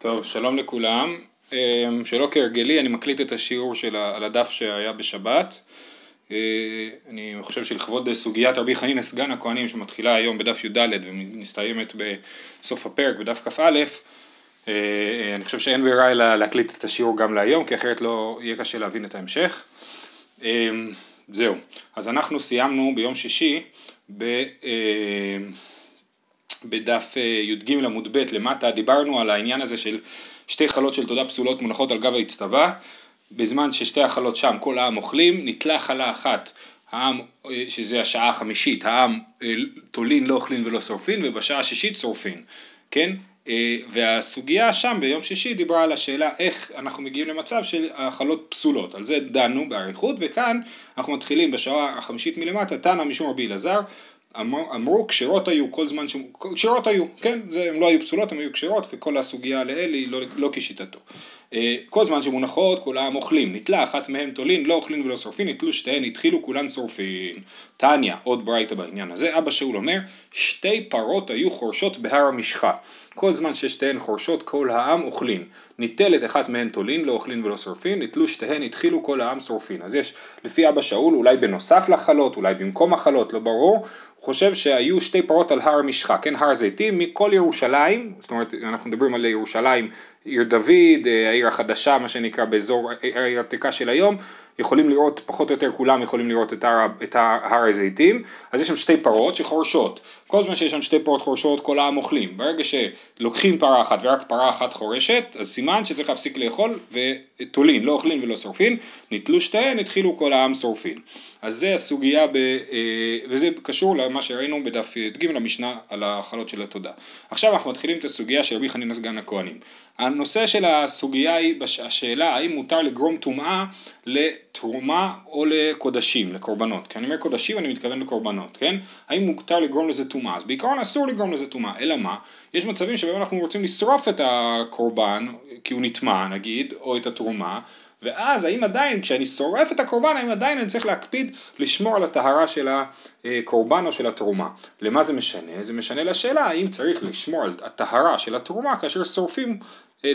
טוב, שלום לכולם. אמ, שלא כהרגלי, אני מקליט את השיעור של על הדף שהיה בשבת. אה, אני חושב שלכבוד סוגיית רבי חנינא סגן הכהנים שמתחילה היום בדף י"ד ומסתיימת בסוף הפרק בדף כ"א, אה, אני חושב שאין ברירה אלא להקליט את השיעור גם להיום, כי אחרת לא יהיה קשה להבין את ההמשך. אמ, זהו, אז אנחנו סיימנו ביום שישי ב... בדף אה, י"ג עמוד ב' למטה, דיברנו על העניין הזה של שתי חלות של תודה פסולות מונחות על גב האצטבה, בזמן ששתי החלות שם כל העם אוכלים, נתלה חלה אחת, העם, אה, שזה השעה החמישית, העם אה, תולין לא אוכלים ולא שורפין, ובשעה השישית שורפין, כן? והסוגיה שם ביום שישי דיברה על השאלה איך אנחנו מגיעים למצב של החלות פסולות, על זה דנו באריכות, וכאן אנחנו מתחילים בשעה החמישית מלמטה, תנא משום רבי אלעזר, אמר, אמרו כשרות היו כל זמן ש... כשרות היו, כן, זה, הם לא היו פסולות, הם היו כשרות וכל הסוגיה לאל היא לא, לא כשיטתו. אה, כל זמן שמונחות כולם אוכלים, נתלה אחת מהם תולין, לא אוכלים ולא שורפין, נתלו שתיהן, התחילו כולן שורפין. תניא, עוד ברייתא בעניין הזה, אבא שאול אומר, שתי פרות היו חורשות בהר המשחה. כל זמן ששתיהן חורשות כל העם אוכלים. ניטלת אחת מהן תולין, לא אוכלים ולא שורפין, נתלו שתיהן, התחילו כל העם שורפין. אז יש, לפי אבא שאול, אולי בנוסף לחלות, אולי במקום החלות, לא ברור, חושב שהיו שתי פרות על הר המשחה, כן, הר זיתים, מכל ירושלים, זאת אומרת, אנחנו מדברים על ירושלים, עיר דוד, אה, העיר החדשה, מה שנקרא, באזור העיר העתיקה של היום, יכולים לראות, פחות או יותר כולם יכולים לראות את הר, את הר הזיתים, אז יש שם שתי פרות שחורשות, כל זמן שיש שם שתי פרות חורשות כל העם אוכלים, ברגע שלוקחים פרה אחת ורק פרה אחת חורשת, אז סימן שצריך להפסיק לאכול ותולין, לא אוכלים ולא שורפין, נתלו שתיהן, התחילו כל העם שורפין. אז זה הסוגיה, ב, אה, וזה קשור למה שראינו בדף י"ג למשנה על החלות של התודה. עכשיו אנחנו מתחילים את הסוגיה של רבי חנינא סגן הכהנים. הנושא של הסוגיה היא השאלה האם מותר לגרום טומאה לתרומה או לקודשים, לקורבנות. כי אני אומר קודשים אני מתכוון לקורבנות, כן? האם מותר לגרום לזה טומאה? אז בעיקרון אסור לגרום לזה טומאה, אלא מה? יש מצבים שבהם אנחנו רוצים לשרוף את הקורבן כי הוא נטמע נגיד, או את התרומה, ואז האם עדיין, כשאני שורף את הקורבן, האם עדיין אני צריך להקפיד לשמור על הטהרה של הקורבן או של התרומה. למה זה משנה? זה משנה לשאלה האם צריך לשמור על הטהרה של התרומה כאשר שורפים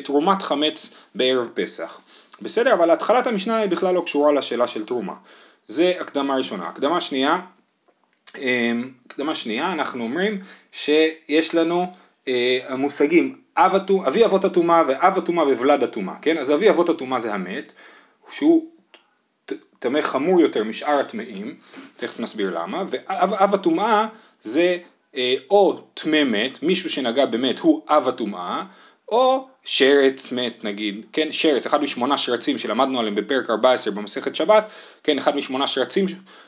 תרומת חמץ בערב פסח. בסדר, אבל התחלת המשנה היא בכלל לא קשורה לשאלה של תרומה. זה הקדמה ראשונה. הקדמה שנייה, אמ, הקדמה שנייה, אנחנו אומרים שיש לנו אה, המושגים אב, אבי אבות הטומאה ואב הטומאה וולד הטומאה, כן? אז אבי אבות הטומאה זה המת, שהוא טמא חמור יותר משאר הטמאים, תכף נסביר למה, ואב הטומאה זה אה, או טמא מת, מישהו שנגע במת הוא אב הטומאה, או שרץ מת נגיד, כן, שרץ, אחד משמונה שרצים שלמדנו עליהם בפרק 14 במסכת שבת, כן, אחד משמונה שרצים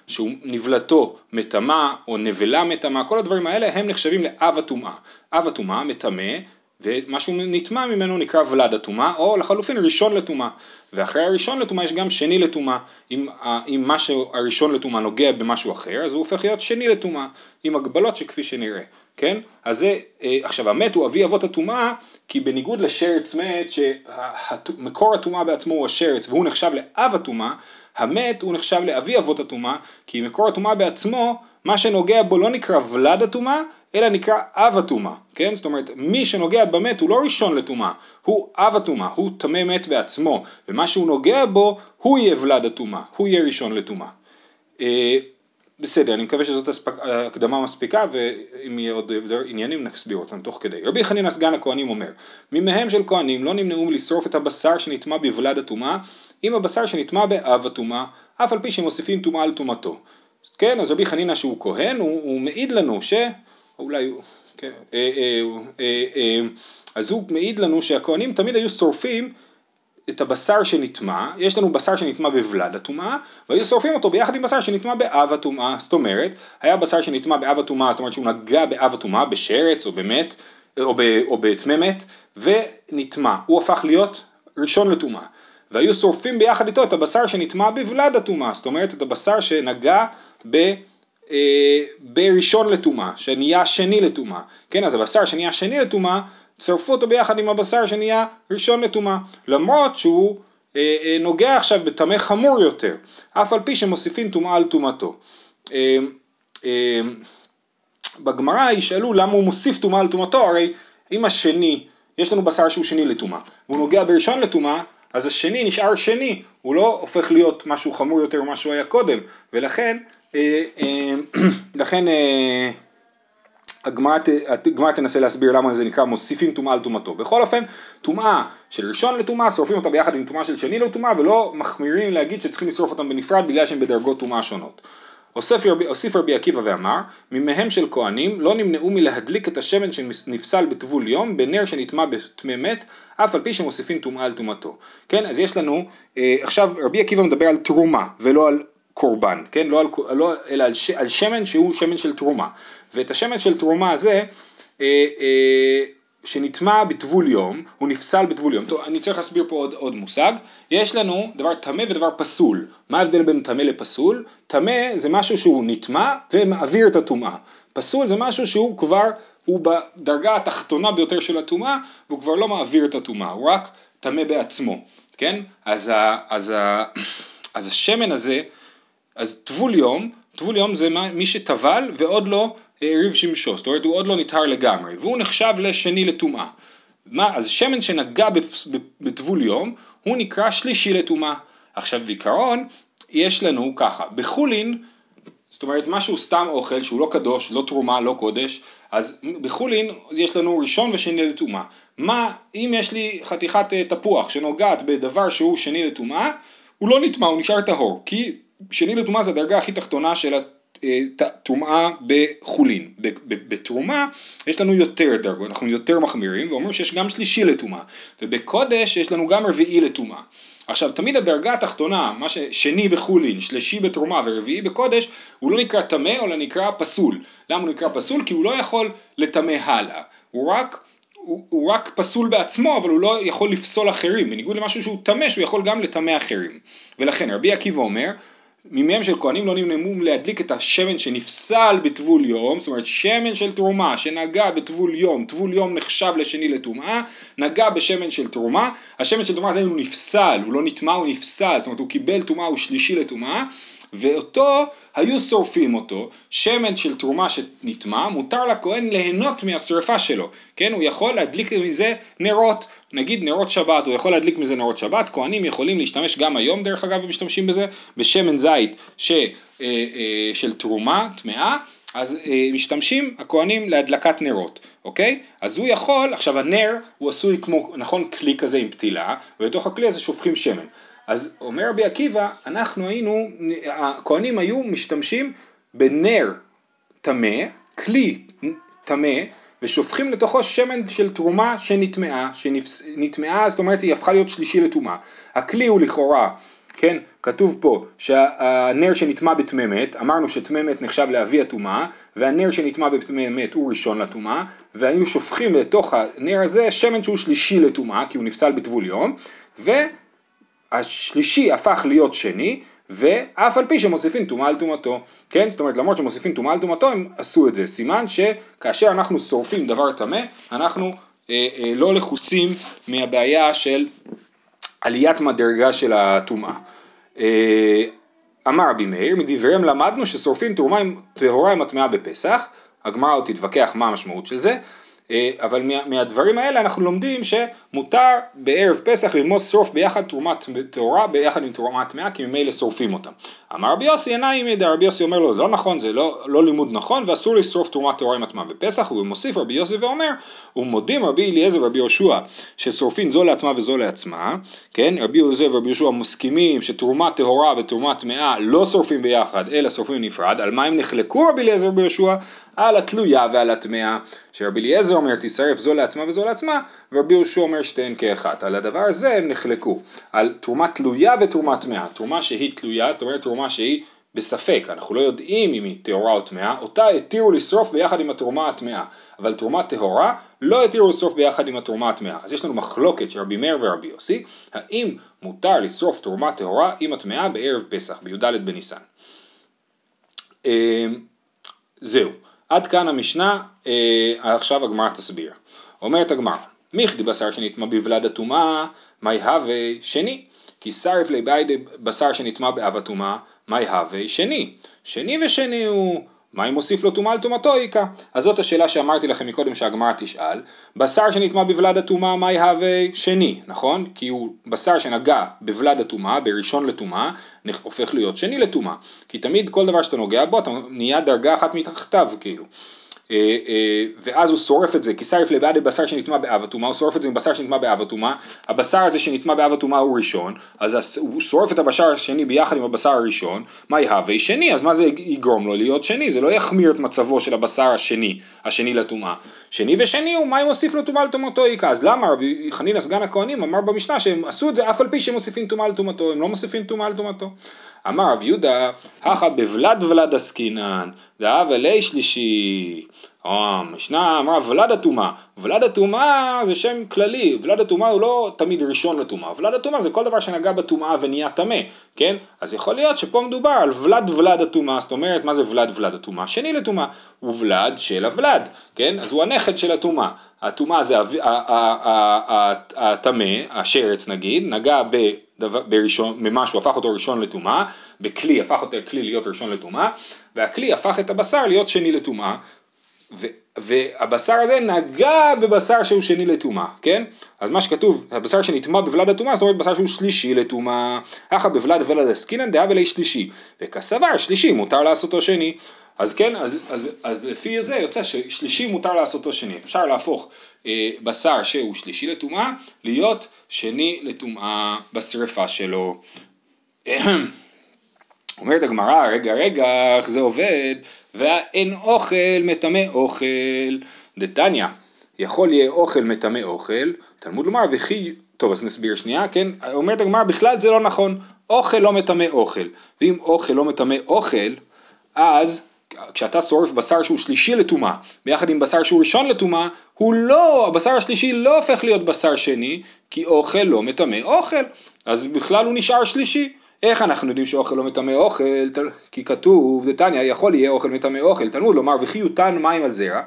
שהוא נבלתו מטמא או נבלה מטמא, כל הדברים האלה הם נחשבים לאב הטומאה. אב הטומאה מטמא ומה שהוא נטמא ממנו נקרא ולד הטומאה, או לחלופין ראשון לטומאה. ואחרי הראשון לטומאה יש גם שני לטומאה. אם, אם משהו הראשון לטומאה נוגע במשהו אחר, אז הוא הופך להיות שני לטומאה, עם הגבלות שכפי שנראה, כן? אז זה, אה, עכשיו המת הוא אבי אבות הטומאה, כי בניגוד לשרץ מת, שמקור הטומאה בעצמו הוא השרץ, והוא נחשב לאב הטומאה, המת הוא נחשב לאבי אבות הטומאה, כי מקור הטומאה בעצמו, מה שנוגע בו לא נקרא ולד הטומאה, אלא נקרא אב הטומאה, כן? זאת אומרת, מי שנוגע במת הוא לא ראשון לטומאה, הוא אב הטומאה, הוא טמא מת בעצמו, ומה שהוא נוגע בו, הוא יהיה ולד הטומאה, הוא יהיה ראשון לטומאה. אה, בסדר, אני מקווה שזאת הקדמה מספיקה, ואם יהיה עוד עניינים נסביר אותם תוך כדי. רבי חנינא סגן הכהנים אומר, מימיהם של כהנים לא נמנעו לשרוף את הבשר שנטמע בוולד הטומאה, אם הבשר שנטמע באב הטומאה, אף על פי שמוסיפים טומאה על טומאתו. כן, אז רבי חנינא שהוא כהן, הוא, הוא מעיד לנו ש... אולי הוא... כן, אה, אה, אה, אז הוא מעיד לנו שהכהנים תמיד היו שורפים את הבשר שנטמע, יש לנו בשר שנטמע בוולד הטומאה, והיו שורפים אותו ביחד עם בשר שנטמע באב הטומאה, זאת אומרת, היה בשר שנטמע באב הטומאה, זאת אומרת שהוא נגע באב הטומאה, בשרץ או במת, או בטמא מת, ונטמע, הוא הפך להיות ראשון לטומאה. והיו שורפים ביחד איתו את הבשר שנטמע בוולד הטומאה, זאת אומרת את הבשר שנגע ב... אה, בראשון לטומאה, שנהיה שני לטומאה, כן, אז הבשר שנהיה שני לטומאה, צרפו אותו ביחד עם הבשר שנהיה ראשון לטומאה, למרות שהוא אה, אה, נוגע עכשיו בטמא חמור יותר, אף על פי שמוסיפים טומאה על טומאתו. אה, בגמרא ישאלו למה הוא מוסיף טומאה על טומאתו, הרי אם השני יש לנו בשר שהוא שני לטומאה, והוא נוגע בראשון לטומאה, אז השני נשאר שני, הוא לא הופך להיות משהו חמור יותר ממה שהוא היה קודם, ולכן, אה, אה, לכן אה, הגמרא תנסה להסביר למה זה נקרא מוסיפים טומאה על טומאתו. בכל אופן, טומאה של ראשון לטומאה, שורפים אותה ביחד עם טומאה של שני לטומאה, ולא מחמירים להגיד שצריכים לשרוף אותם בנפרד בגלל שהם בדרגות טומאה שונות. הוסיף רבי עקיבא ואמר, מימיהם של כהנים לא נמנעו מלהדליק את השמן שנפסל בטבול יום בנר שנטמע בטמא מת, אף על פי שמוסיפים טומאה על טומאתו. כן, אז יש לנו, אה, עכשיו רבי עקיבא מדבר על תרומה ולא על קורבן, כן, לא על, לא, אלא על, ש, על שמן שהוא שמן של תרומה. ואת השמן של תרומה הזה, אה, אה, שנטמע בטבול יום, הוא נפסל בטבול יום. טוב, אני צריך להסביר פה עוד, עוד מושג. יש לנו דבר טמא ודבר פסול. מה ההבדל בין טמא לפסול? טמא זה משהו שהוא נטמע ומעביר את הטומאה. פסול זה משהו שהוא כבר, הוא בדרגה התחתונה ביותר של הטומאה, והוא כבר לא מעביר את הטומאה, הוא רק טמא בעצמו, כן? אז, ה, אז, ה, אז השמן הזה, אז טבול יום, טבול יום זה מי שטבל ועוד לא ריב שמשו, זאת אומרת הוא עוד לא נטהר לגמרי, והוא נחשב לשני לטומאה. מה, אז שמן שנגע בטבול יום, הוא נקרא שלישי לטומאה. עכשיו בעיקרון, יש לנו ככה, בחולין, זאת אומרת משהו סתם אוכל שהוא לא קדוש, לא תרומה, לא קודש, אז בחולין יש לנו ראשון ושני לטומאה. מה, אם יש לי חתיכת אה, תפוח שנוגעת בדבר שהוא שני לטומאה, הוא לא נטמע, הוא נשאר טהור, כי שני לטומאה זה הדרגה הכי תחתונה של טומאה בחולין. בתרומה יש לנו יותר דרגות, אנחנו יותר מחמירים ואומרים שיש גם שלישי לטומאה, ובקודש יש לנו גם רביעי לטומאה. עכשיו תמיד הדרגה התחתונה, מה ששני בחולין, שלישי בתרומה ורביעי בקודש, הוא לא נקרא טמא אלא נקרא פסול. למה הוא נקרא פסול? כי הוא לא יכול לטמא הלאה, הוא רק הוא, הוא רק פסול בעצמו, אבל הוא לא יכול לפסול אחרים, בניגוד למשהו שהוא טמא, שהוא יכול גם לטמא אחרים. ולכן רבי עקיבא אומר, מימיהם של כהנים לא נמנעו להדליק את השמן שנפסל בטבול יום, זאת אומרת שמן של תרומה שנגע בטבול יום, טבול יום נחשב לשני לטומאה, נגע בשמן של תרומה, השמן של תרומה הזה הוא נפסל, הוא לא נטמע, הוא נפסל, זאת אומרת הוא קיבל טומאה, הוא שלישי לטומאה, ואותו היו שורפים אותו, שמן של תרומה שנטמע, מותר לכהן ליהנות מהשרפה שלו, כן, הוא יכול להדליק מזה נרות, נגיד נרות שבת, הוא יכול להדליק מזה נרות שבת, כהנים יכולים להשתמש גם היום דרך אגב, הם משתמשים בזה, בשמן זית ש, אה, אה, של תרומה, טמאה, אז אה, משתמשים הכהנים להדלקת נרות, אוקיי? אז הוא יכול, עכשיו הנר הוא עשוי כמו, נכון, כלי כזה עם פתילה, ובתוך הכלי הזה שופכים שמן. אז אומר רבי עקיבא, אנחנו היינו, הכהנים היו משתמשים בנר טמא, כלי טמא, ושופכים לתוכו שמן של תרומה שנטמעה, שנטמעה זאת אומרת היא הפכה להיות שלישי לטומאה. הכלי הוא לכאורה, כן, כתוב פה שהנר שנטמע בטמא מת, אמרנו שטמא מת נחשב לאבי הטומאה, והנר שנטמע בטמא מת הוא ראשון לטומאה, והיינו שופכים לתוך הנר הזה שמן שהוא שלישי לטומאה, כי הוא נפסל בטבול יום, ו... השלישי הפך להיות שני, ואף על פי שמוסיפים טומאה על טומאתו, כן? זאת אומרת למרות שמוסיפים טומאה על טומאתו הם עשו את זה, סימן שכאשר אנחנו שורפים דבר טמא, אנחנו אה, אה, לא לחוסים מהבעיה של עליית מדרגה של הטומאה. אה, אמר רבי מאיר, מדבריהם למדנו ששורפים טהורה עם הטמאה בפסח, הגמרא עוד תתווכח מה המשמעות של זה, אבל מהדברים האלה אנחנו לומדים שמותר בערב פסח ללמוד שרוף ביחד תרומת טהורה ביחד עם תרומת טמאה כי ממילא שורפים אותם. אמר רבי יוסי אינה ידע, רבי יוסי אומר לו לא נכון זה לא, לא לימוד נכון ואסור לשרוף תרומת טהורה עם הטמאה בפסח ומוסיף רבי יוסי ואומר ומודים רבי אליעזר ורבי יהושע ששורפים זו לעצמה וזו לעצמה. כן רבי אליעזר ורבי יהושע מסכימים שתרומת טהורה ותרומת טמאה לא שורפים ביחד אלא שורפים נפרד. על מה הם נחלקו רבי אליעזר ורבי יהושע על התלויה ועל הטמאה, שרבי אליעזר אומר תשרף זו לעצמה וזו לעצמה, ורבי יהושע אומר שתיהן כאחת. על הדבר הזה הם נחלקו, על תרומה תלויה ותרומה טמאה. תרומה שהיא תלויה, זאת אומרת תרומה שהיא בספק, אנחנו לא יודעים אם היא טהורה או טמאה, אותה התירו לשרוף ביחד עם התרומה הטמאה, אבל תרומה טהורה לא התירו לשרוף ביחד עם התרומה הטמאה. אז יש לנו מחלוקת של רבי מאיר ורבי יוסי, האם מותר לשרוף תרומה טהורה עם הטמאה בערב פסח, בי"ד בניסן. אמ, זהו. עד כאן המשנה, אה, עכשיו הגמרא תסביר. אומרת הגמרא, מיכדי בשר שנטמע בבלד הטומאה, מי הווה שני. כי שרף לי ביידי בשר שנטמע באב הטומאה, מי הווה שני. שני ושני הוא מה אם מוסיף לו טומאה על טומאתו איכה? אז זאת השאלה שאמרתי לכם מקודם שהגמרא תשאל. בשר שנטמע בבלד הטומאה, מה יהווה שני, נכון? כי הוא בשר שנגע בבלד הטומאה, בראשון לטומאה, הופך להיות שני לטומאה. כי תמיד כל דבר שאתה נוגע בו, אתה נהיה דרגה אחת מתחתיו, כאילו. אה, אה, ואז הוא שורף את זה, כי שרף לבעד בשר שנטמע באב הטומאה, הוא שורף את זה עם בשר שנטמע באב הטומאה, הבשר הזה שנטמע באב הטומאה הוא ראשון, אז הוא שורף את הבשר השני ביחד עם הבשר הראשון, מה יהווה שני, אז מה זה יגרום לו להיות שני, זה לא יחמיר את מצבו של הבשר השני, השני לטומאה, שני ושני הוא מה אם מוסיף לו טומאה לטומאתו איכה, אז למה רבי חנינא סגן הכהנים אמר במשנה שהם עשו את זה אף על פי שהם מוסיפים טומאה לטומאתו, הם לא מוסיפים טומאה לטומאתו. אמר רב יהודה, הכא בוולד ולד עסקינן, דאב אלי שלישי. המשנה אמרה ולד הטומאה, ולד הטומאה זה שם כללי, ולד הטומאה הוא לא תמיד ראשון לטומאה, ולד הטומאה זה כל דבר שנגע בטומאה ונהיה טמא, כן? אז יכול להיות שפה מדובר על ולד ולד הטומאה, זאת אומרת מה זה ולד ולד הטומאה? שני לטומאה, הוא ולד של הוולד, כן? אז הוא הנכד של הטומאה, הטומאה זה הטמא, השרץ נגיד, נגע ב... בראשון, ממשהו הפך אותו ראשון לטומאה, בכלי הפך אותו כלי להיות ראשון לטומאה, והכלי הפך את הבשר להיות שני לטומאה, והבשר הזה נגע בבשר שהוא שני לטומאה, כן? אז מה שכתוב, הבשר שנטמע בבלד הטומאה, זאת אומרת בשר שהוא שלישי לטומאה, אחא בבלד ולד עסקינן דאב אלי שלישי, וכסבר שלישי מותר לעשותו שני. אז כן, אז, אז, אז לפי זה יוצא ששלישי מותר לעשותו שני, אפשר להפוך אה, בשר שהוא שלישי לטומאה, להיות שני לטומאה בשרפה שלו. אומרת הגמרא, רגע רגע, איך זה עובד? ואין אוכל מטמא אוכל. דתניא, יכול יהיה אוכל מטמא אוכל, תלמוד לומר וכי, טוב אז נסביר שנייה, כן, אומרת הגמרא בכלל זה לא נכון, אוכל לא מטמא אוכל, ואם אוכל לא מטמא אוכל, אז כשאתה שורף בשר שהוא שלישי לטומאה, ביחד עם בשר שהוא ראשון לטומאה, הוא לא, הבשר השלישי לא הופך להיות בשר שני, כי אוכל לא מטמא אוכל, אז בכלל הוא נשאר שלישי. איך אנחנו יודעים שאוכל לא מטמא אוכל? כי כתוב, דתניא, יכול יהיה אוכל מטמא אוכל, תלמוד לומר וכי יותן מים על זרע,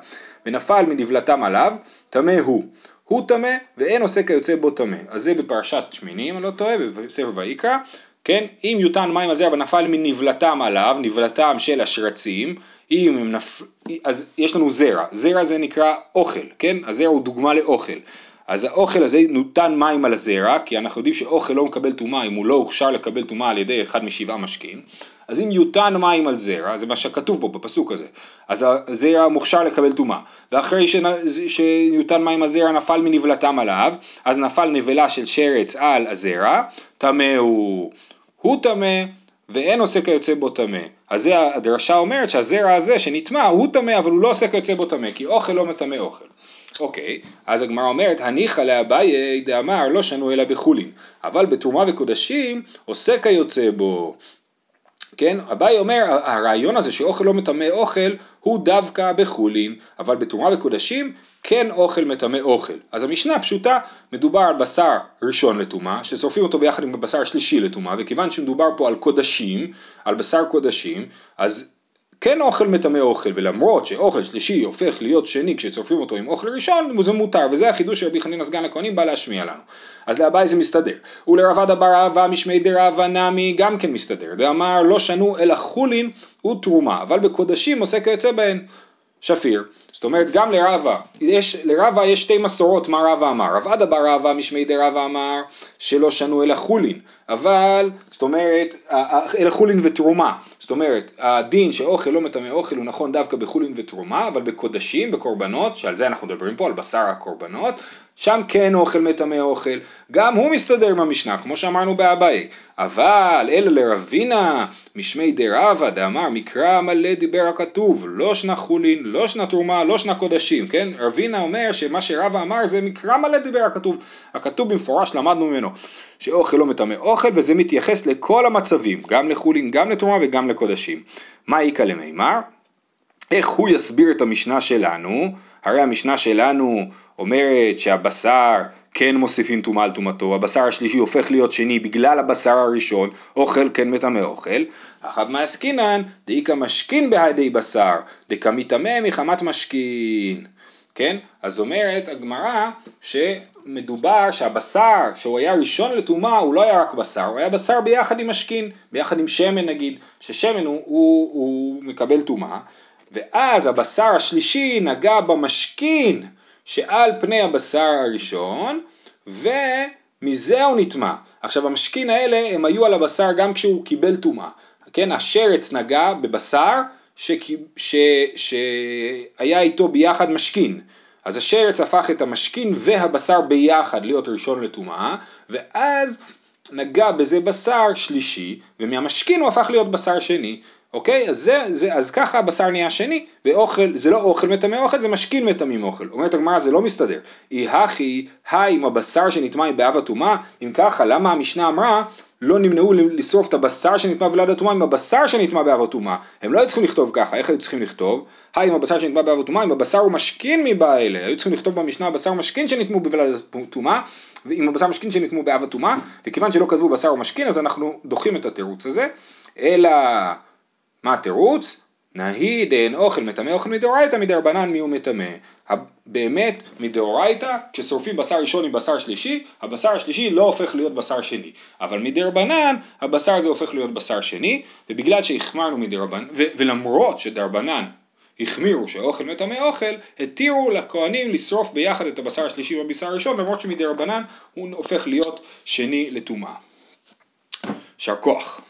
ונפל מנבלתם עליו, טמא הוא. הוא טמא ואין עושה כיוצא בו טמא. אז זה בפרשת שמינים, אני לא טועה, בספר ויקרא, כן? אם יותן מים על זרע ונפל מנבלתם עליו, נבלתם של השרצים, אם הם נפ... אז יש לנו זרע, זרע זה נקרא אוכל, כן? הזרע הוא דוגמה לאוכל. אז האוכל הזה נותן מים על הזרע, כי אנחנו יודעים שאוכל לא מקבל טומאה אם הוא לא הוכשר לקבל טומאה על ידי אחד משבעה משקים, אז אם יותן מים על זרע, זה מה שכתוב פה בפסוק הזה, אז הזרע מוכשר לקבל טומאה, ואחרי שיותן מים על זרע נפל מנבלתם עליו, אז נפל נבלה של שרץ על הזרע, טמא הוא, הוא טמא ואין עושה כיוצא בו טמא. אז זה הדרשה אומרת שהזרע הזה שנטמע הוא טמא אבל הוא לא עושה כיוצא בו טמא כי אוכל לא מטמא אוכל. אוקיי, אז הגמרא אומרת, הניחא לאביי דאמר לא שנו אלא בחולין, אבל בתרומה וקודשים עושה כיוצא בו. כן, אביי אומר, הרעיון הזה שאוכל לא מטמא אוכל הוא דווקא בחולין, אבל בתרומה וקודשים כן אוכל מטמא אוכל. אז המשנה פשוטה, מדובר על בשר ראשון לטומאה, ששורפים אותו ביחד עם בשר שלישי לטומאה, וכיוון שמדובר פה על קודשים, על בשר קודשים, אז כן אוכל מטמא אוכל, ולמרות שאוכל שלישי הופך להיות שני כשצורפים אותו עם אוכל ראשון, זה מותר, וזה החידוש שרבי חנינא סגן הכהנים בא להשמיע לנו. אז לאביי זה מסתדר. ולרבד אבר אהבה משמי דרבה נמי גם כן מסתדר. דאמר לא שנו אלא חולין ותרומה, אבל בקודשים עושה כיוצא בהן. שפיר. זאת אומרת גם לרבה, יש, לרבה יש שתי מסורות מה רבה אמר, רב עדה בר רבה משמי דרבה אמר שלא שנו אלא חולין, אבל זאת אומרת אלא חולין ותרומה, זאת אומרת הדין שאוכל לא מטמא אוכל הוא נכון דווקא בחולין ותרומה, אבל בקודשים, בקורבנות, שעל זה אנחנו מדברים פה, על בשר הקורבנות, שם כן אוכל מטמא אוכל, גם הוא מסתדר עם המשנה, כמו שאמרנו באביי, אבל אלא לרבינה משמי דרבה דאמר מקרא מלא דיבר הכתוב, לא שנה חולין, לא שנה תרומה, לא שנה קודשים, כן? רבינה אומר שמה שרבה אמר זה מקרא מלא דיבר הכתוב, הכתוב במפורש למדנו ממנו שאוכל לא מטמא אוכל וזה מתייחס לכל המצבים, גם לחולין, גם לתרומה וגם לקודשים. מה איכא למימר? איך הוא יסביר את המשנה שלנו? הרי המשנה שלנו אומרת שהבשר כן מוסיפים טומאה על טומאתו, הבשר השלישי הופך להיות שני בגלל הבשר הראשון, אוכל כן מטמא אוכל, אחת מעסקינן, דאיכא משכין בהדי בשר, דקא מטמא מחמת משכין. כן? אז אומרת הגמרא שמדובר שהבשר שהוא היה ראשון לטומאה הוא לא היה רק בשר, הוא היה בשר ביחד עם משכין, ביחד עם שמן נגיד, ששמן הוא, הוא, הוא מקבל טומאה ואז הבשר השלישי נגע במשכין שעל פני הבשר הראשון, ומזה הוא נטמע. עכשיו המשכין האלה הם היו על הבשר גם כשהוא קיבל טומאה, כן, השרץ נגע בבשר שהיה איתו ביחד משכין. אז השרץ הפך את המשכין והבשר ביחד להיות ראשון לטומאה, ואז נגע בזה בשר שלישי, ומהמשכין הוא הפך להיות בשר שני. אוקיי? אז, זה, זה, אז ככה הבשר נהיה שני, ואוכל, זה לא אוכל מטמא אוכל, זה משכין מטמאים אוכל. אומרת הגמרא, זה לא מסתדר. אי הכי, היי עם הבשר שנטמא באב הטומאה, אם ככה, למה המשנה אמרה, לא נמנעו לשרוף את הבשר שנטמא בלעד הטומאה עם הבשר שנטמא באב הטומאה. הם לא היו צריכים לכתוב ככה, איך היו צריכים לכתוב? היי עם הבשר שנטמא באב הטומאה, עם הבשר הוא משכין מבא אלה. היו צריכים לכתוב במשנה הבשר משכין שנטמאו בבלעד הטומאה, ועם הבשר משכין שנטמאו באב הטומאה, וכיוון שלא כתבו בשר ומשכין, אז אנחנו דוחים את התירוץ הזה, אלא... מה התירוץ? נהי דאין אוכל מטמא אוכל מדאורייתא מדרבנן מי הוא מטמא. באמת מדאורייתא כששורפים בשר ראשון עם בשר שלישי הבשר השלישי לא הופך להיות בשר שני אבל מדרבנן הבשר הזה הופך להיות בשר שני ובגלל שהחמרנו מדרבנן ולמרות שדרבנן החמירו שאוכל מטמא אוכל התירו לכהנים לשרוף ביחד את הבשר השלישי בבשר הראשון למרות שמדרבנן הוא הופך להיות שני לטומאה. יישר כוח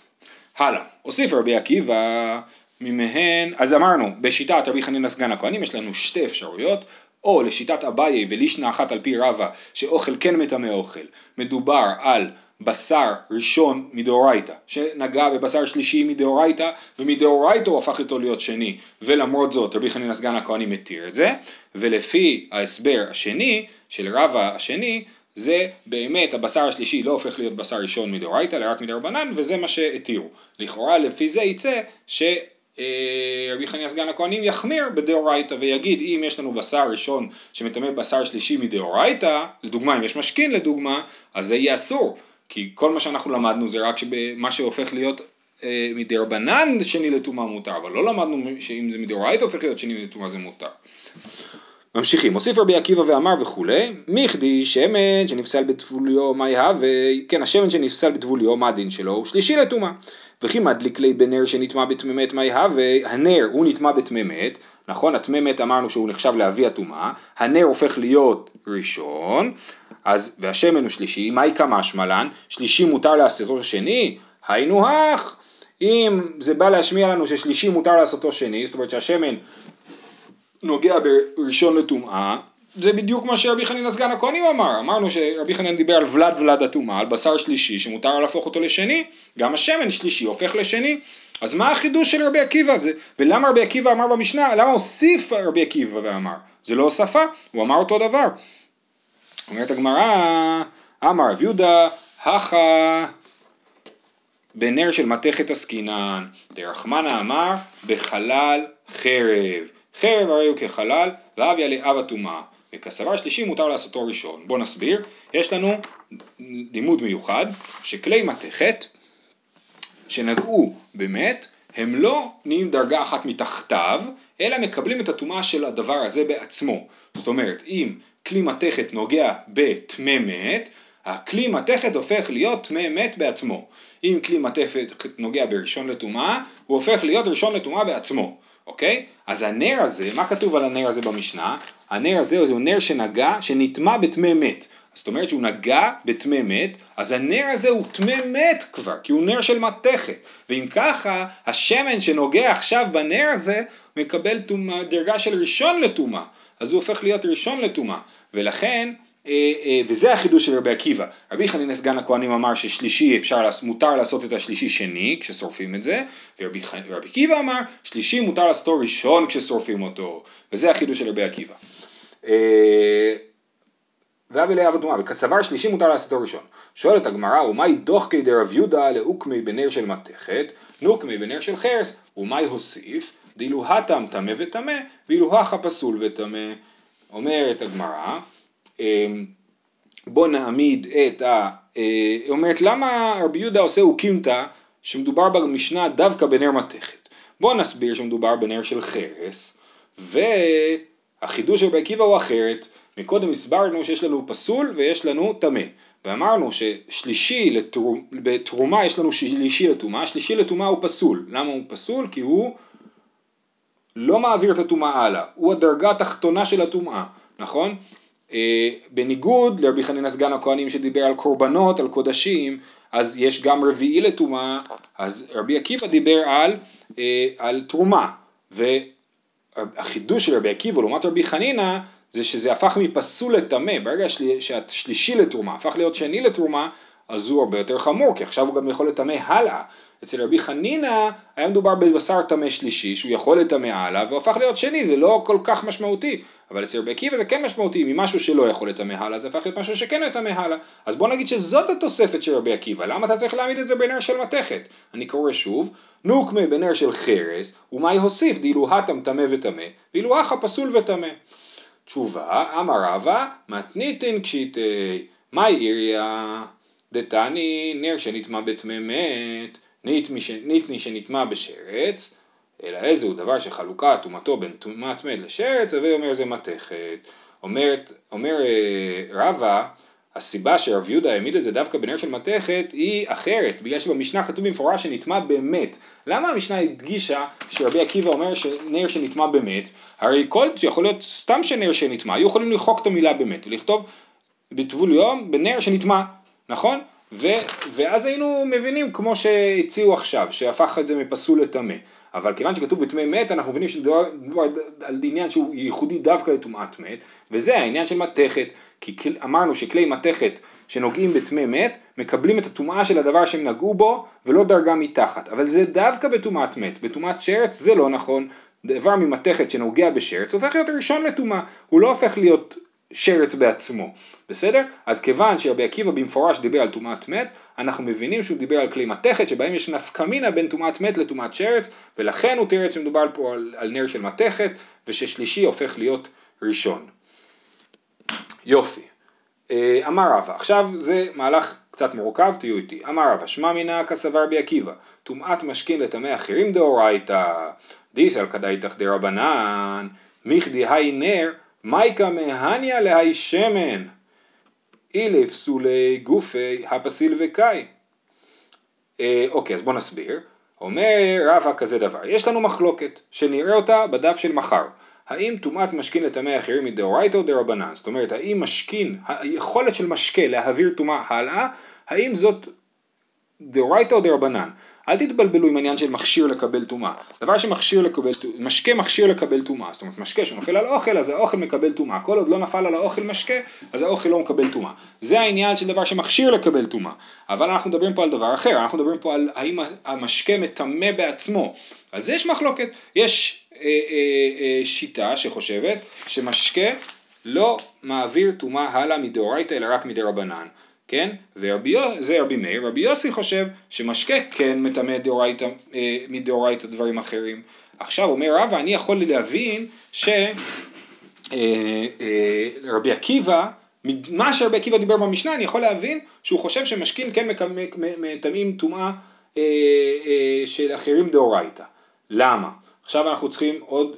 הלאה, הוסיף רבי עקיבא ממהן, אז אמרנו, בשיטת רבי חנינא סגן הכהנים יש לנו שתי אפשרויות, או לשיטת אביי ולישנה אחת על פי רבא, שאוכל כן מטמא אוכל, מדובר על בשר ראשון מדאורייתא, שנגע בבשר שלישי מדאורייתא, ומדאורייתא הוא הפך איתו להיות שני, ולמרות זאת רבי חנינא סגן הכהנים מתיר את זה, ולפי ההסבר השני, של רבא השני, זה באמת הבשר השלישי לא הופך להיות בשר ראשון מדאורייתא אלא רק מדרבנן וזה מה שהתירו. לכאורה לפי זה יצא שרבי חניה סגן הכהנים יחמיר בדאורייתא ויגיד אם יש לנו בשר ראשון שמטמא בשר שלישי מדאורייתא, לדוגמה אם יש משכין לדוגמה, אז זה יהיה אסור כי כל מה שאנחנו למדנו זה רק מה שהופך להיות אה, מדרבנן שני לטומאה מותר, אבל לא למדנו שאם זה מדאורייתא הופך להיות שני לטומאה זה מותר. ממשיכים, מוסיף רבי עקיבא ואמר וכולי, מיכדי שמן שנפסל בטבוליו מה יהווה, כן השמן שנפסל בטבוליו מה הדין שלו, הוא שלישי לטומאה. וכי מדליק לי בנר שנטמע בטמא מה יהווה, הנר הוא נטמע בטמא נכון הטמא אמרנו שהוא נחשב לאבי הטומאה, הנר הופך להיות ראשון, אז והשמן הוא שלישי, מהי כמה שמלן, שלישי מותר לעשותו שני, היינו הך, אם זה בא להשמיע לנו ששלישי מותר לעשותו שני, זאת אומרת שהשמן נוגע בראשון לטומאה, זה בדיוק מה שרבי חנינא סגן הכהנים אמר, אמרנו שרבי חנינא דיבר על ולד ולד הטומאה, על בשר שלישי שמותר להפוך אותו לשני, גם השמן שלישי הופך לשני, אז מה החידוש של רבי עקיבא הזה? ולמה רבי עקיבא אמר במשנה, למה הוסיף רבי עקיבא ואמר? זה לא הוספה, הוא אמר אותו דבר. אומרת הגמרא, אמר רב יהודה, הכה בנר של מתכת עסקינן, דרחמנה אמר בחלל חרב. חרב הרי הוא כחלל, ואביה לאב הטומאה. וכסבר שלישי מותר לעשותו ראשון. בואו נסביר, יש לנו לימוד מיוחד, שכלי מתכת שנגעו במת, הם לא נהיים דרגה אחת מתחתיו, אלא מקבלים את הטומאה של הדבר הזה בעצמו. זאת אומרת, אם כלי מתכת נוגע בטמא מת, הכלי מתכת הופך להיות טמא מת בעצמו. אם כלי מתכת נוגע בראשון לטומאה, הוא הופך להיות ראשון לטומאה בעצמו. אוקיי? אז הנר הזה, מה כתוב על הנר הזה במשנה? הנר הזה הוא נר שנגע, שנטמע בטמא מת. זאת אומרת שהוא נגע בטמא מת, אז הנר הזה הוא טמא מת כבר, כי הוא נר של מתכת. ואם ככה, השמן שנוגע עכשיו בנר הזה, מקבל דרגה של ראשון לטומאה. אז הוא הופך להיות ראשון לטומאה. ולכן, וזה החידוש של רבי עקיבא. רבי חנינא סגן הכהנים אמר ששלישי אפשר, מותר לעשות את השלישי שני כששורפים את זה, ורבי עקיבא אמר שלישי מותר לעשותו ראשון כששורפים אותו, וזה החידוש של רבי עקיבא. אה, ואבי לאב אדומה, וכסבר שלישי מותר לעשותו ראשון. שואלת הגמרא, ומאי דוחקי דרב יהודה לאוקמי בנר של מתכת, נוקמי בנר של חרס, ומאי הוסיף, דאילו הטם טמא וטמא, ואילו הכה פסול וטמא. אומרת הגמרא, בוא נעמיד את ה... אה, אומרת למה רבי יהודה עושה אוקימתא שמדובר במשנה דווקא בנר מתכת. בוא נסביר שמדובר בנר של חרס והחידוש של רבי עקיבא הוא אחרת. מקודם הסברנו שיש לנו פסול ויש לנו טמא. ואמרנו ששלישי לתרומ... בתרומה יש לנו שלישי לטומאה, שלישי לטומאה הוא פסול. למה הוא פסול? כי הוא לא מעביר את הטומאה הלאה, הוא הדרגה התחתונה של הטומאה, נכון? אה, בניגוד לרבי חנינא סגן הכהנים שדיבר על קורבנות, על קודשים, אז יש גם רביעי לטומאה, אז רבי עקיבא דיבר על, אה, על תרומה, והחידוש של רבי עקיבא לעומת רבי חנינא זה שזה הפך מפסול לטמא, ברגע שהשלישי לתרומה הפך להיות שני לתרומה, אז הוא הרבה יותר חמור, כי עכשיו הוא גם יכול לטמא הלאה. אצל רבי חנינא היה מדובר בבשר טמא שלישי, שהוא יכול לטמא הלאה, והפך להיות שני, זה לא כל כך משמעותי. אבל אצל רבי עקיבא זה כן משמעותי, ממשהו שלא יכול לטמא הלאה, זה הפך להיות משהו שכן יטמא הלאה. אז בוא נגיד שזאת התוספת של רבי עקיבא, למה אתה צריך להעמיד את זה בנר של מתכת? אני קורא שוב, נוקמה בנר של חרס, ומה יהוסיף דאילו הטם טמא וטמא, ואילו אחא פסול וטמא. תשובה, אמר רבא, מתניתין קשיטי, מאי עיריה, דתני נר שנטמע בטמא מת, ניתני שנטמע בשרץ, אלא איזה הוא דבר שחלוקה טומאתו בין טומאת מת לשרץ, הווי אומר זה מתכת. אומר, אומר אה, רבא, הסיבה שרב יהודה העמיד את זה דווקא בנר של מתכת היא אחרת, בגלל שבמשנה כתוב במפורש שנטמע במת. למה המשנה הדגישה שרבי עקיבא אומר שנר שנטמע במת? הרי כל יכול להיות סתם שנר שנטמע, היו יכולים לחוק את המילה במת ולכתוב בטבול יום בנר שנטמע, נכון? ו, ואז היינו מבינים כמו שהציעו עכשיו, שהפך את זה מפסול לטמא. אבל כיוון שכתוב בטמא מת, אנחנו מבינים שמדובר על עניין שהוא ייחודי דווקא לטומאת מת, וזה העניין של מתכת, כי אמרנו שכלי מתכת שנוגעים בטמא מת, מקבלים את הטומאה של הדבר שהם נגעו בו, ולא דרגה מתחת. אבל זה דווקא בטומאת מת, בטומאת שרץ זה לא נכון. דבר ממתכת שנוגע בשרץ הופך להיות ראשון לטומאה, הוא לא הופך להיות שרץ בעצמו, בסדר? אז כיוון שרבי עקיבא במפורש דיבר על טומאת מת, אנחנו מבינים שהוא דיבר על כלי מתכת שבהם יש נפקא מינה בין טומאת מת לטומאת שרץ, ולכן הוא תיאר שמדובר פה על, על נר של מתכת, וששלישי הופך להיות ראשון. יופי. אה, אמר רבא, עכשיו זה מהלך קצת מורכב, תהיו איתי. אמר רבא, שמע מינא כסבר בי עקיבא, טומאת משכין לטמא אחרים דאורייתא, דיסל כדאיתך דרבנן, מיכדי היי נר מייקה מהניה להי שמן, אילף סולי גופי הפסיל וקאי. אה, אוקיי, אז בואו נסביר. אומר רבא כזה דבר, יש לנו מחלוקת שנראה אותה בדף של מחר. האם טומאת משכין לטמא אחרים מדאורייתא או דרבנן? זאת אומרת, האם משכין, היכולת של משקה להעביר טומאה הלאה, האם זאת דאורייתא או דרבנן? אל תתבלבלו עם העניין של מכשיר לקבל טומאה. דבר שמכשיר לקבל, משקה מכשיר לקבל טומאה. זאת אומרת, משקה שנופל על האוכל, אז האוכל מקבל טומאה. כל עוד לא נפל על האוכל משקה, אז האוכל לא מקבל טומאה. זה העניין של דבר שמכשיר לקבל טומאה. אבל אנחנו מדברים פה על דבר אחר, אנחנו מדברים פה על האם המשקה מטמא בעצמו. על זה יש מחלוקת. יש אה, אה, אה, שיטה שחושבת שמשקה לא מעביר טומאה הלאה מדאורייתא אלא רק מדרבנן. כן? וזה רבי מאיר, רבי יוסי חושב שמשקה כן מטמא אה, מדאורייתא דברים אחרים. עכשיו אומר רבא, אני יכול להבין שרבי אה, אה, עקיבא, מה שרבי עקיבא דיבר במשנה, אני יכול להבין שהוא חושב שמשקין כן מטמאים טומאה של אחרים דאורייתא. למה? עכשיו אנחנו צריכים עוד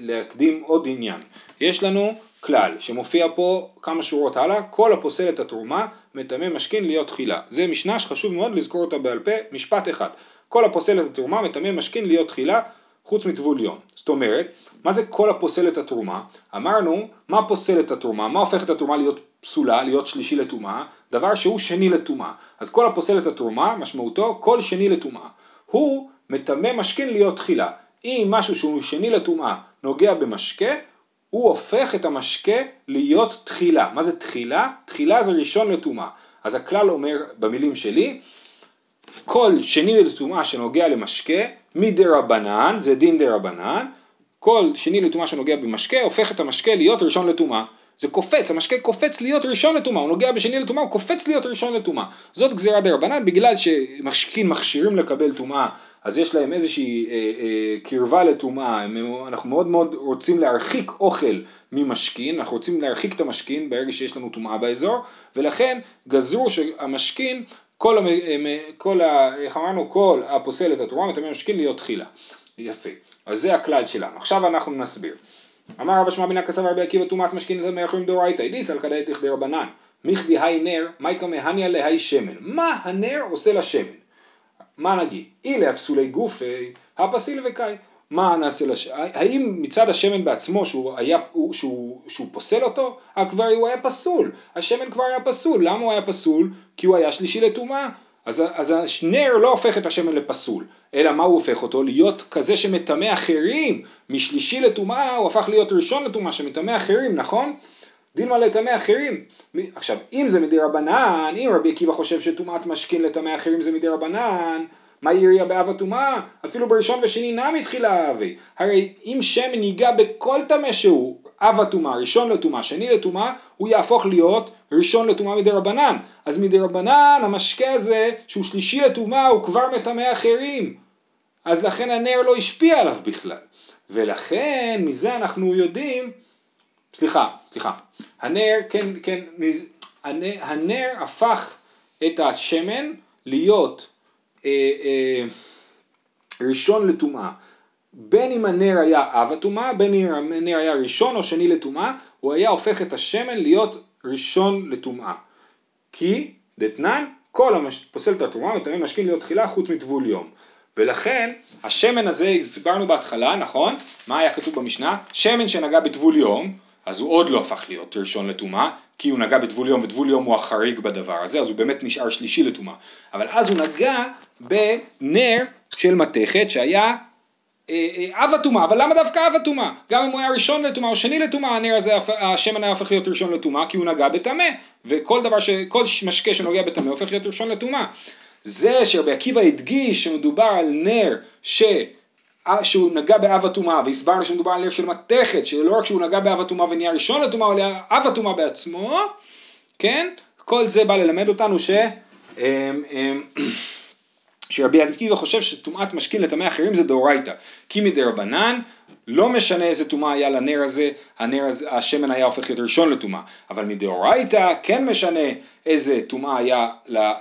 להקדים עוד עניין. יש לנו כלל שמופיע פה כמה שורות הלאה, כל הפוסל את התרומה מטמא משכין להיות תחילה. זה משנה שחשוב מאוד לזכור אותה בעל פה, משפט אחד. כל הפוסל את התרומה מטמא משכין להיות תחילה חוץ מטבול יום. זאת אומרת, מה זה כל הפוסל את התרומה? אמרנו, מה פוסל את התרומה? מה הופך את התרומה להיות פסולה, להיות שלישי לטומאה? דבר שהוא שני לטומאה. אז כל הפוסל את התרומה, משמעותו כל שני לטומאה. הוא מטמא משכין להיות תחילה. אם משהו שהוא שני לטומאה נוגע במשקה, הוא הופך את המשקה להיות תחילה. מה זה תחילה? תחילה זה ראשון לטומאה. אז הכלל אומר במילים שלי, כל שני לטומאה שנוגע למשקה, מדי רבנן, זה דין דה רבנן, כל שני לטומאה שנוגע במשקה, הופך את המשקה להיות ראשון לטומאה. זה קופץ, המשקה קופץ להיות ראשון לטומאה, הוא נוגע בשני לטומאה, הוא קופץ להיות ראשון לטומאה. זאת גזירה דה רבנן, בגלל שמשקים מכשירים לקבל טומאה אז יש להם איזושהי אה, אה, קרבה לטומאה, אנחנו מאוד מאוד רוצים להרחיק אוכל ממשכין, אנחנו רוצים להרחיק את המשכין ברגע שיש לנו טומאה באזור, ולכן גזרו שהמשכין, כל, כל ה, איך אמרנו, כל הפוסל את התרומה מטמא משכין להיות תחילה. יפה, אז זה הכלל שלנו. עכשיו אנחנו נסביר. אמר רבא שמע בן הכסף רבי עקיבא טומאת משכין לטמא אחרים דאורייתא, אידיס על כדאי תכדי רבנן, מיכדי היי נר, מייקא מהניה להי שמן. מה הנר עושה לשמן? מה נגיד? אילה הפסולי גופי, הפסיל וקאי. מה נעשה לש... האם מצד השמן בעצמו שהוא, היה, שהוא, שהוא, שהוא פוסל אותו? כבר הוא היה פסול, השמן כבר היה פסול, למה הוא היה פסול? כי הוא היה שלישי לטומאה, אז, אז הנר לא הופך את השמן לפסול, אלא מה הוא הופך אותו? להיות כזה שמטמא אחרים, משלישי לטומאה הוא הפך להיות ראשון לטומאה שמטמא אחרים, נכון? דילמה לטמא אחרים. עכשיו, אם זה מדי רבנן, אם רבי עקיבא חושב שטומאת משכין לטמא אחרים זה מדי רבנן, מה יריע באב הטומאה? אפילו בראשון ושני נמי התחילה אבי. הרי אם שמן ייגע בכל טמא שהוא, אב הטומאה, ראשון לטומאה, שני לטומאה, הוא יהפוך להיות ראשון לטומאה מדי רבנן. אז מדי רבנן המשקה הזה, שהוא שלישי לטומאה, הוא כבר מטמא אחרים. אז לכן הנר לא השפיע עליו בכלל. ולכן מזה אנחנו יודעים, סליחה, סליחה, הנר, כן, כן, הנר, הנר הפך את השמן להיות אה, אה, ראשון לטומאה. בין אם הנר היה אב הטומאה, בין אם הנר היה ראשון או שני לטומאה, הוא היה הופך את השמן להיות ראשון לטומאה. כי, דתנן, כל הפוסל את הטומאה מטמא משכין להיות תחילה חוץ מטבול יום. ולכן השמן הזה הסברנו בהתחלה, נכון? מה היה כתוב במשנה? שמן שנגע בטבול יום, אז הוא עוד לא הפך להיות ראשון לטומאה, כי הוא נגע בטבול יום, וטבול יום הוא החריג בדבר הזה, אז הוא באמת נשאר שלישי לטומאה. אבל אז הוא נגע בנר של מתכת שהיה אב הטומאה, אבל למה דווקא אב הטומאה? גם אם הוא היה ראשון לטומאה או שני לטומאה, הנר הזה, השמן היה הופך להיות ראשון לטומאה, כי הוא נגע בטמא, וכל דבר, ש, כל משקה שנוגע בטמא הופך להיות ראשון לטומאה. זה שרבי עקיבא הדגיש שמדובר על נר ש... שהוא נגע באב הטומאה, והסברנו שמדובר על נר של מתכת, שלא רק שהוא נגע באב הטומאה ונהיה ראשון לטומאה, אלא אב הטומאה בעצמו, כן? כל זה בא ללמד אותנו ש... שרבי עקיבא חושב שטומאת משכין לטמא אחרים זה דאורייתא, כי מדי רבנן לא משנה איזה טומאה היה לנר הזה, הנר הזה, השמן היה הופך להיות ראשון לטומאה, אבל מדאורייתא כן משנה איזה טומאה היה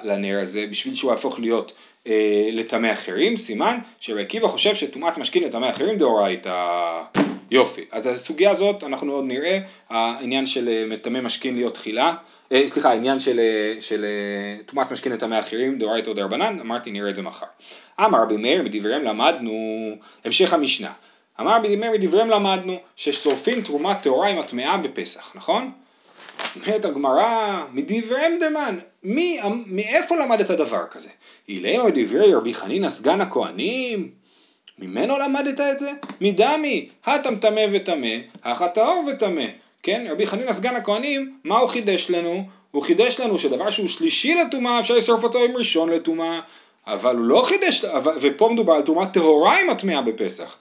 לנר הזה, בשביל שהוא יהפוך להיות אה, לטמא אחרים, סימן שרבי עקיבא חושב שטומאת משכין לטמא אחרים דאורייתא. יופי, אז הסוגיה הזאת אנחנו עוד נראה, העניין של אה, מטמא משכין להיות תחילה, אה, סליחה, העניין של, אה, של אה, טומאת משכין לטמא אחרים, דאורייתא דרבנן, אמרתי נראה את זה מחר. אמר רבי מאיר, מדבריהם למדנו, המשך המשנה. אמר רבי מאיר, מדבריהם למדנו, ששורפים תרומת טהורה עם הטמאה בפסח, נכון? אומרת הגמרא, מדבריהם דמן, מי, מאיפה למדת דבר כזה? אילמה מדברי רבי חנינא סגן הכהנים? ממנו למדת את זה? מדמי, הטם טמא וטמא, הכא טהור וטמא. כן, רבי חנינא סגן הכהנים, מה הוא חידש לנו? הוא חידש לנו שדבר שהוא שלישי לטומאה, אפשר לשרוף אותו עם ראשון לטומאה, אבל הוא לא חידש, ופה מדובר על טומאה טהורה עם הטמאה בפסח.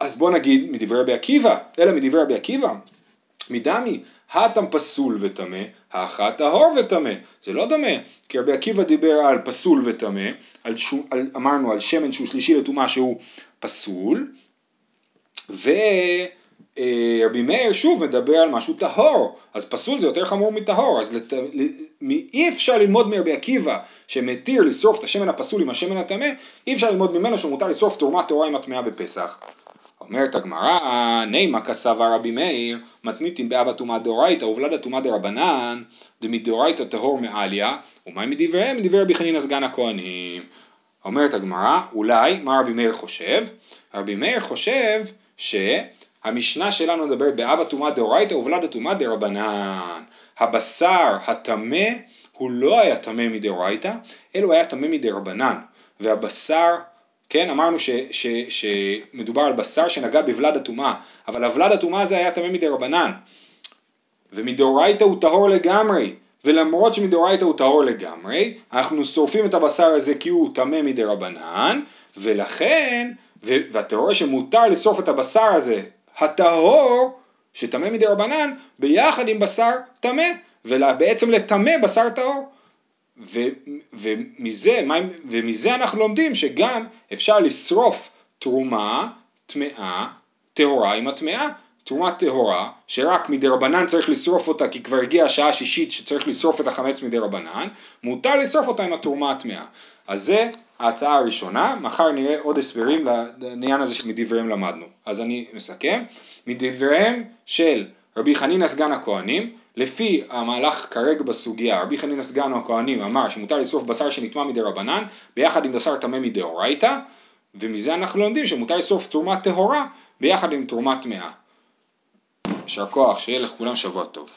אז בוא נגיד מדברי רבי עקיבא, אלא מדברי רבי עקיבא, מדמי, הטם פסול וטמא, האחת טהור וטמא. זה לא דומה, כי רבי עקיבא דיבר על פסול וטמא, על על, אמרנו על שמן שהוא שלישי לטומאה שהוא פסול, ורבי אה, מאיר שוב מדבר על משהו טהור, אז פסול זה יותר חמור מטהור, אז לת, אי אפשר ללמוד מרבי עקיבא שמתיר לשרוף את השמן הפסול עם השמן הטמא, אי אפשר ללמוד ממנו שמותר לשרוף תרומה טהורה עם הטמאה בפסח. אומרת הגמרא, נימה כסבה רבי מאיר, מתניתין באב הטומאה דאורייתא ובלד הטומאה דרבנן, דמדאורייתא טהור מעליה, ומה מדבריהם? מדברי רבי חנינא סגן הכהנים. אומרת הגמרא, אולי, מה רבי מאיר חושב? רבי מאיר חושב שהמשנה שלנו מדברת באב הטומאה דאורייתא ובלד הטומאה דרבנן. הבשר הטמא הוא לא היה טמא מדאורייתא, אלא הוא היה טמא מדרבנן. והבשר כן, אמרנו ש, ש, שמדובר על בשר שנגע בוולד הטומאה, אבל הוולד הטומאה הזה היה טמא מדי רבנן, ומדאורייתא הוא טהור לגמרי, ולמרות שמדאורייתא הוא טהור לגמרי, אנחנו שורפים את הבשר הזה כי הוא טמא מדי רבנן, ולכן, ו, ואתה רואה שמותר לשרוף את הבשר הזה, הטהור, שטמא מדי רבנן, ביחד עם בשר טמא, ובעצם לטמא בשר טהור. ו, ומזה, מה, ומזה אנחנו לומדים שגם אפשר לשרוף תרומה טמאה, טהורה עם הטמאה, תרומה טהורה, שרק מדי רבנן צריך לשרוף אותה כי כבר הגיעה השעה השישית שצריך לשרוף את החמץ מדי רבנן, מותר לשרוף אותה עם התרומה הטמאה. אז זה ההצעה הראשונה, מחר נראה עוד הסברים לעניין הזה שמדבריהם למדנו. אז אני מסכם, מדבריהם של רבי חנינא סגן הכהנים, לפי המהלך כרגע בסוגיה, רבי חנינא סגן הכהנים אמר שמותר לשרוף בשר שנטמע מדי רבנן ביחד עם בשר טמא מדאורייתא ומזה אנחנו לומדים שמותר לשרוף תרומה טהורה ביחד עם תרומה טמאה. יישר כוח, שיהיה לכולם שבוע טוב.